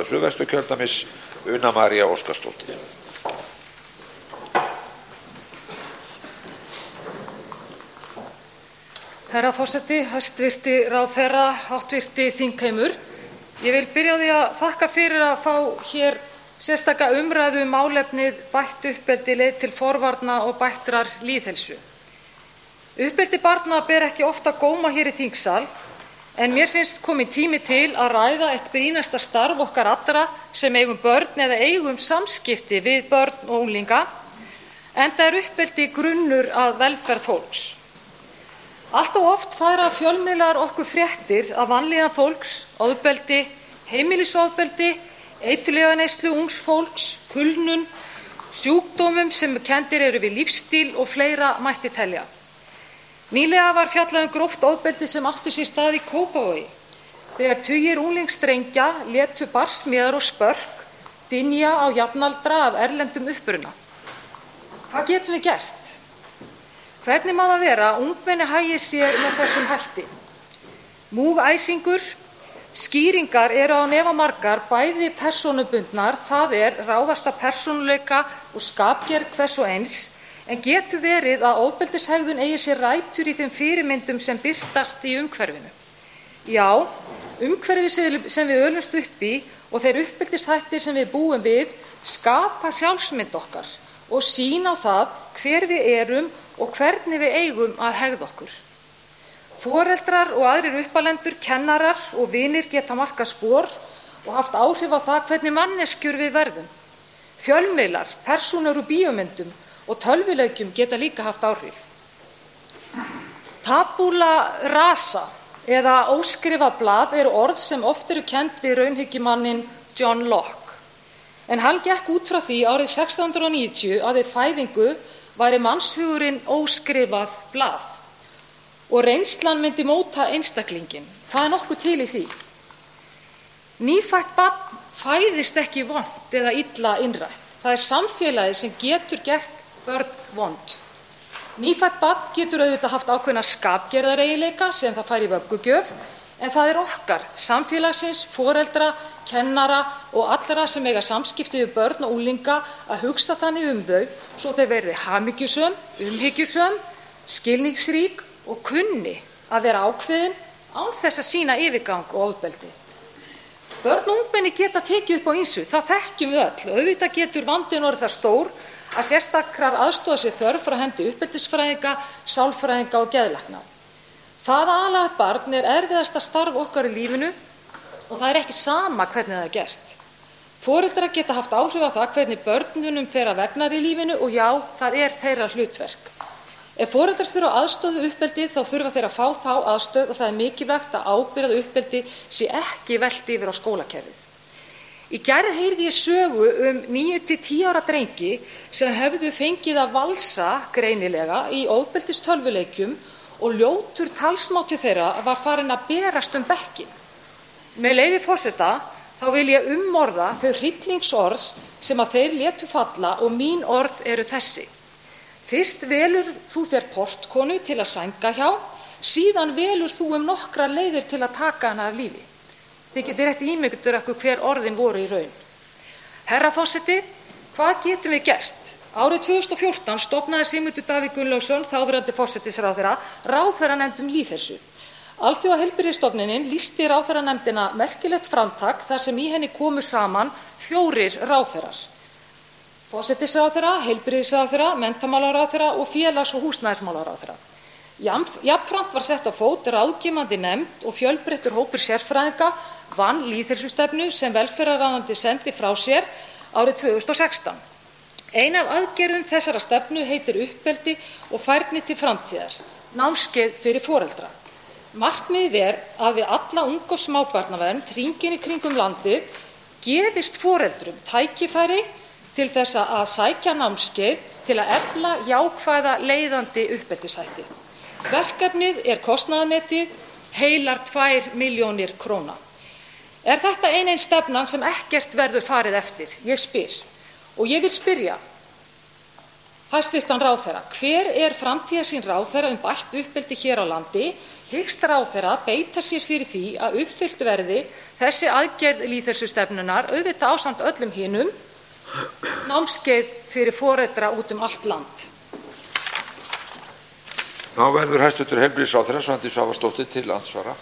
Suðvesturkjördæmis Una María Óskarsdóttir. Herra forseti, hæstvirti ráðherra, háttvirti þingheimur. Ég vil byrja því að þakka fyrir að fá hér sérstaka umræðu um málefnið bætt uppeldi leið til forvarna og bættrar líðhelsu. Uppeldi barna ber ekki ofta góma hér í þingsal en mér finnst komin tími til að ræða eitt brínasta starf okkar allra sem eigum börn eða eigum samskipti við börn og unglinga enda er uppeldi grunnur að velferð fólks. Allt og oft færa fjölmiðlar okkur fréttir af vanlíðan fólks, ofbeldi, heimilisofbeldi, eituleganeyslu ungs fólks, kulnun, sjúkdómum sem kendir eru við lífstíl og fleira mætti telja. Nýlega var fjallað um gróft ofbeldi sem átti sér stað í Kópavogi þegar tugir unglingsdrengja létu barsmíðar og spörk dynja á jafnaldra af erlendum uppruna. Hvað getum við gert? Hvernig má það vera að ungmenni hægi sér með þessum hætti? Múgæsingur, skýringar eru á nefa margar, bæði persónubundnar, það er ráðast af persónuleika og skapgerð hvers og eins, en getur verið að ofbeldishegðun eigi sér rætur í þeim fyrirmyndum sem byrtast í umhverfinu. Já, umhverfi sem við ölumst upp í og þeir uppeldishættir sem við búum við skapa sjálfsmynd okkar og sína á það hver við erum og hvernig við eigum að hegða okkur. Foreldrar og aðrir uppalendur, kennarar og vinir geta markað spór og haft áhrif á það hvernig manneskjur við verðum. Fjölmiðlar, persónur úr bíómyndum og tölvuleikjum geta líka haft áhrif. Tabula rasa eða óskrifað blað eru orð sem oft eru kent við raunhyggjumannin John Locke. En hann gekk út frá því árið 1690 að við fæðingu væri mannshugurinn óskrifað blað og reynslan myndi móta einstaklingin. Hvað er nokkuð til í því? Nýfætt barn fæðist ekki vond eða illa innrætt. Það er samfélagið sem getur gert börn vond. Nýfætt barn getur auðvitað haft ákveðna skapgerðareigileika sem það fær í vöggugjöf en það er okkar, samfélagsins, foreldra, kennara og allra sem eiga samskipti við börn og úlinga að hugsa þannig um þau svo þau verði hamingjusöm, umhyggjusöm, skilningsrík og kunni að vera ákveðin án þess að sína yfirgang og ofbeldi. Börn og ungmenni geta tekið upp á ýmsu, það þekkjum við öll. Auðvitað getur vandinn orðið það stór að sérstakrar aðstofa sér þörf frá hendi uppeldisfræðinga, sálfræðinga og geðlækna. Það að ala upp barn er erfiðasta starf okkar í lífinu og það er ekki sama hvernig það er gert. Foreldrar geta haft áhrif á það hvernig börnunum þeirra vegnar í lífinu og já, það er þeirra hlutverk. Ef foreldrar þurfa aðstöðu uppeldi þá þurfa þeir að fá þá aðstöð og það er mikilvægt að ábyrða uppeldi sé ekki velti yfir á skólakerfið. Í gærið heyrði ég sögu um 9-10 ára drengi sem hefðu fengið að valsa greinilega í ofbeldistölvuleikjum og ljótur talsmáti þeirra var farin að berast um bekkin. Með leiði fórseta þá vil ég umorða þau hryllingsorðs sem að þeir letu falla og mín orð eru þessi. Fyrst velur þú þér portkonu til að sænga hjá, síðan velur þú um nokkra leiðir til að taka hana af lífi. Þið getur rétt ímyndur ekkur hver orðin voru í raun. Herra fórseti, hvað getum við gert? Árið 2014 stopnaði Sigmundur Davíð Gunnlaugsson, þáverandi fórsetisráðherra, ráðherranefnd um lýðheilsu. Alþjóða heilbrigðisstofnunin lýsti ráðherranefndina merkilegt framtak þar sem í henni komu saman fjórir ráðherrar. Fórsetisráðherra, heilbrigðisráðherra, menntamálaráðherra og félags- og húsnæðismálaráðherra. Jafnframt var sett á fót ráðgefandi nefnd og fjölbreyttur hópur sérfræðinga vann lýðheilsustefnu sem velferðarráðandi sendi frá sér árið 2016. Ein af aðgerðum þessara stefnu heitir uppeldi og færni til framtíðar, námskeið fyrir foreldra. Markmiðið er að við alla ung og smábarnavernd hringinn í kringum landið gefist foreldrum tækifæri til þess að sækja námskeið til að efla jákvæða leiðandi uppeldishætti. Verkefnið er kostnaðarmetið heilar 2 milljónir króna. Er þetta ein einn stefnan sem ekkert verður farið eftir? Ég spyr. Og ég vil spyrja, Hæstvirtan ráðherra, hver er framtíðarsýn ráðherra um bætt uppeldi hér á landi? Hyggst ráðherra beita sér fyrir því að uppfyllt verði þessi aðgerð lýðheilsustefnunnar, auðvitað ásamt öllum hinum, námskeið fyrir foreldra út um allt land? Þá verður hæstv. heilbrigðisráðherra Svandís Svavarsdóttir til andsvara.